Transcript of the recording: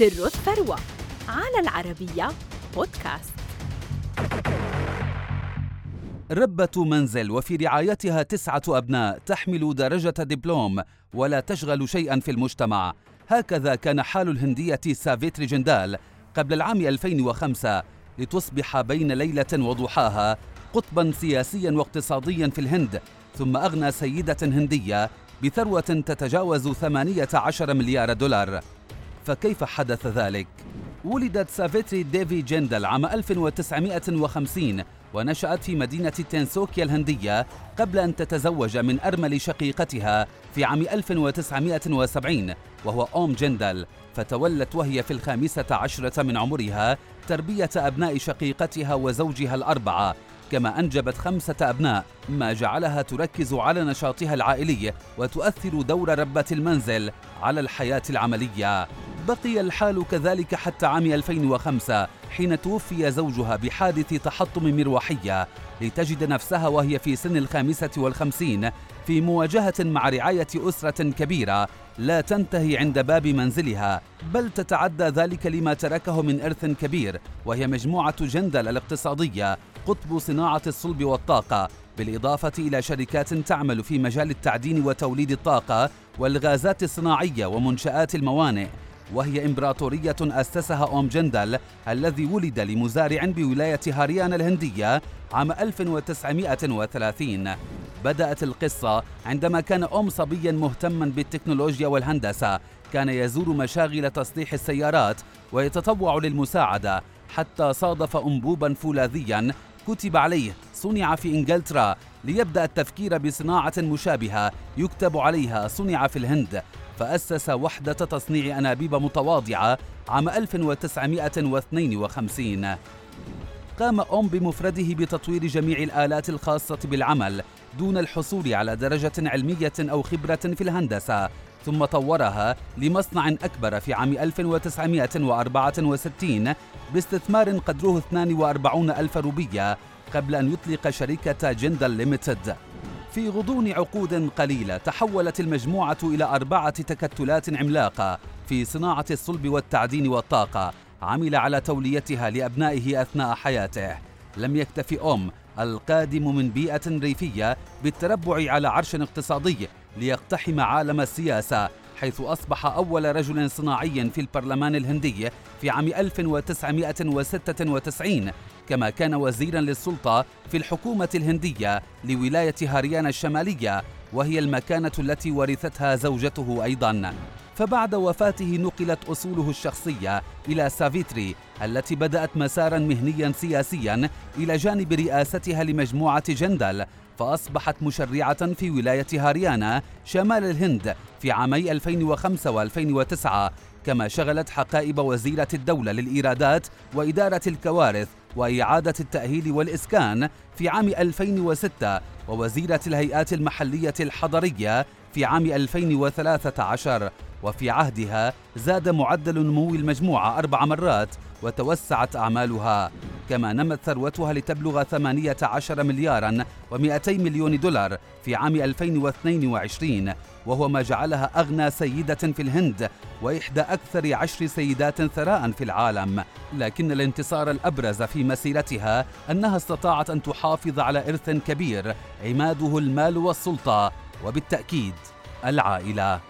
سر الثروة على العربية بودكاست. ربة منزل وفي رعايتها تسعة أبناء تحمل درجة دبلوم ولا تشغل شيئا في المجتمع. هكذا كان حال الهندية سافيتري جندال قبل العام 2005 لتصبح بين ليلة وضحاها قطبا سياسيا واقتصاديا في الهند ثم أغنى سيدة هندية بثروة تتجاوز 18 مليار دولار. فكيف حدث ذلك؟ ولدت سافيتري ديفي جندل عام 1950 ونشأت في مدينة تنسوكيا الهندية قبل أن تتزوج من أرمل شقيقتها في عام 1970 وهو أوم جندل فتولت وهي في الخامسة عشرة من عمرها تربية أبناء شقيقتها وزوجها الأربعة كما أنجبت خمسة أبناء ما جعلها تركز على نشاطها العائلي وتؤثر دور ربة المنزل على الحياة العملية بقي الحال كذلك حتى عام 2005 حين توفي زوجها بحادث تحطم مروحية لتجد نفسها وهي في سن الخامسة والخمسين في مواجهة مع رعاية أسرة كبيرة لا تنتهي عند باب منزلها بل تتعدى ذلك لما تركه من إرث كبير وهي مجموعة جندل الاقتصادية قطب صناعة الصلب والطاقة بالإضافة إلى شركات تعمل في مجال التعدين وتوليد الطاقة والغازات الصناعية ومنشآت الموانئ. وهي إمبراطورية أسسها أوم جندل الذي ولد لمزارع بولاية هاريانا الهندية عام 1930 بدأت القصة عندما كان أوم صبيا مهتما بالتكنولوجيا والهندسة. كان يزور مشاغل تصليح السيارات ويتطوع للمساعدة. حتى صادف أنبوبا فولاذيا كتب عليه صنع في إنجلترا ليبدأ التفكير بصناعة مشابهة يكتب عليها صنع في الهند فأسس وحدة تصنيع أنابيب متواضعة عام 1952 قام أوم بمفرده بتطوير جميع الآلات الخاصة بالعمل دون الحصول على درجة علمية أو خبرة في الهندسة ثم طورها لمصنع أكبر في عام 1964 باستثمار قدره 42 ألف روبية قبل أن يطلق شركة جندل ليميتد. في غضون عقود قليلة تحولت المجموعة إلى أربعة تكتلات عملاقة في صناعة الصلب والتعدين والطاقة عمل على توليتها لأبنائه أثناء حياته. لم يكتف أم القادم من بيئة ريفية بالتربع على عرش اقتصادي ليقتحم عالم السياسة حيث أصبح أول رجل صناعي في البرلمان الهندي في عام 1996 كما كان وزيرا للسلطة في الحكومة الهندية لولاية هاريانا الشمالية وهي المكانة التي ورثتها زوجته أيضا. فبعد وفاته نقلت أصوله الشخصية إلى سافيتري التي بدأت مسارا مهنيا سياسيا إلى جانب رئاستها لمجموعة جندل فأصبحت مشرعة في ولاية هاريانا شمال الهند في عامي 2005 و2009 كما شغلت حقائب وزيرة الدولة للإيرادات وإدارة الكوارث وإعادة التأهيل والإسكان في عام 2006 ووزيرة الهيئات المحلية الحضرية في عام 2013 وفي عهدها زاد معدل نمو المجموعة أربع مرات وتوسعت أعمالها. كما نمت ثروتها لتبلغ 18 مليارا و200 مليون دولار في عام 2022 وهو ما جعلها أغنى سيدة في الهند وإحدى أكثر عشر سيدات ثراء في العالم. لكن الانتصار الأبرز في مسيرتها أنها استطاعت أن تحافظ على إرث كبير عماده المال والسلطة وبالتأكيد العائلة.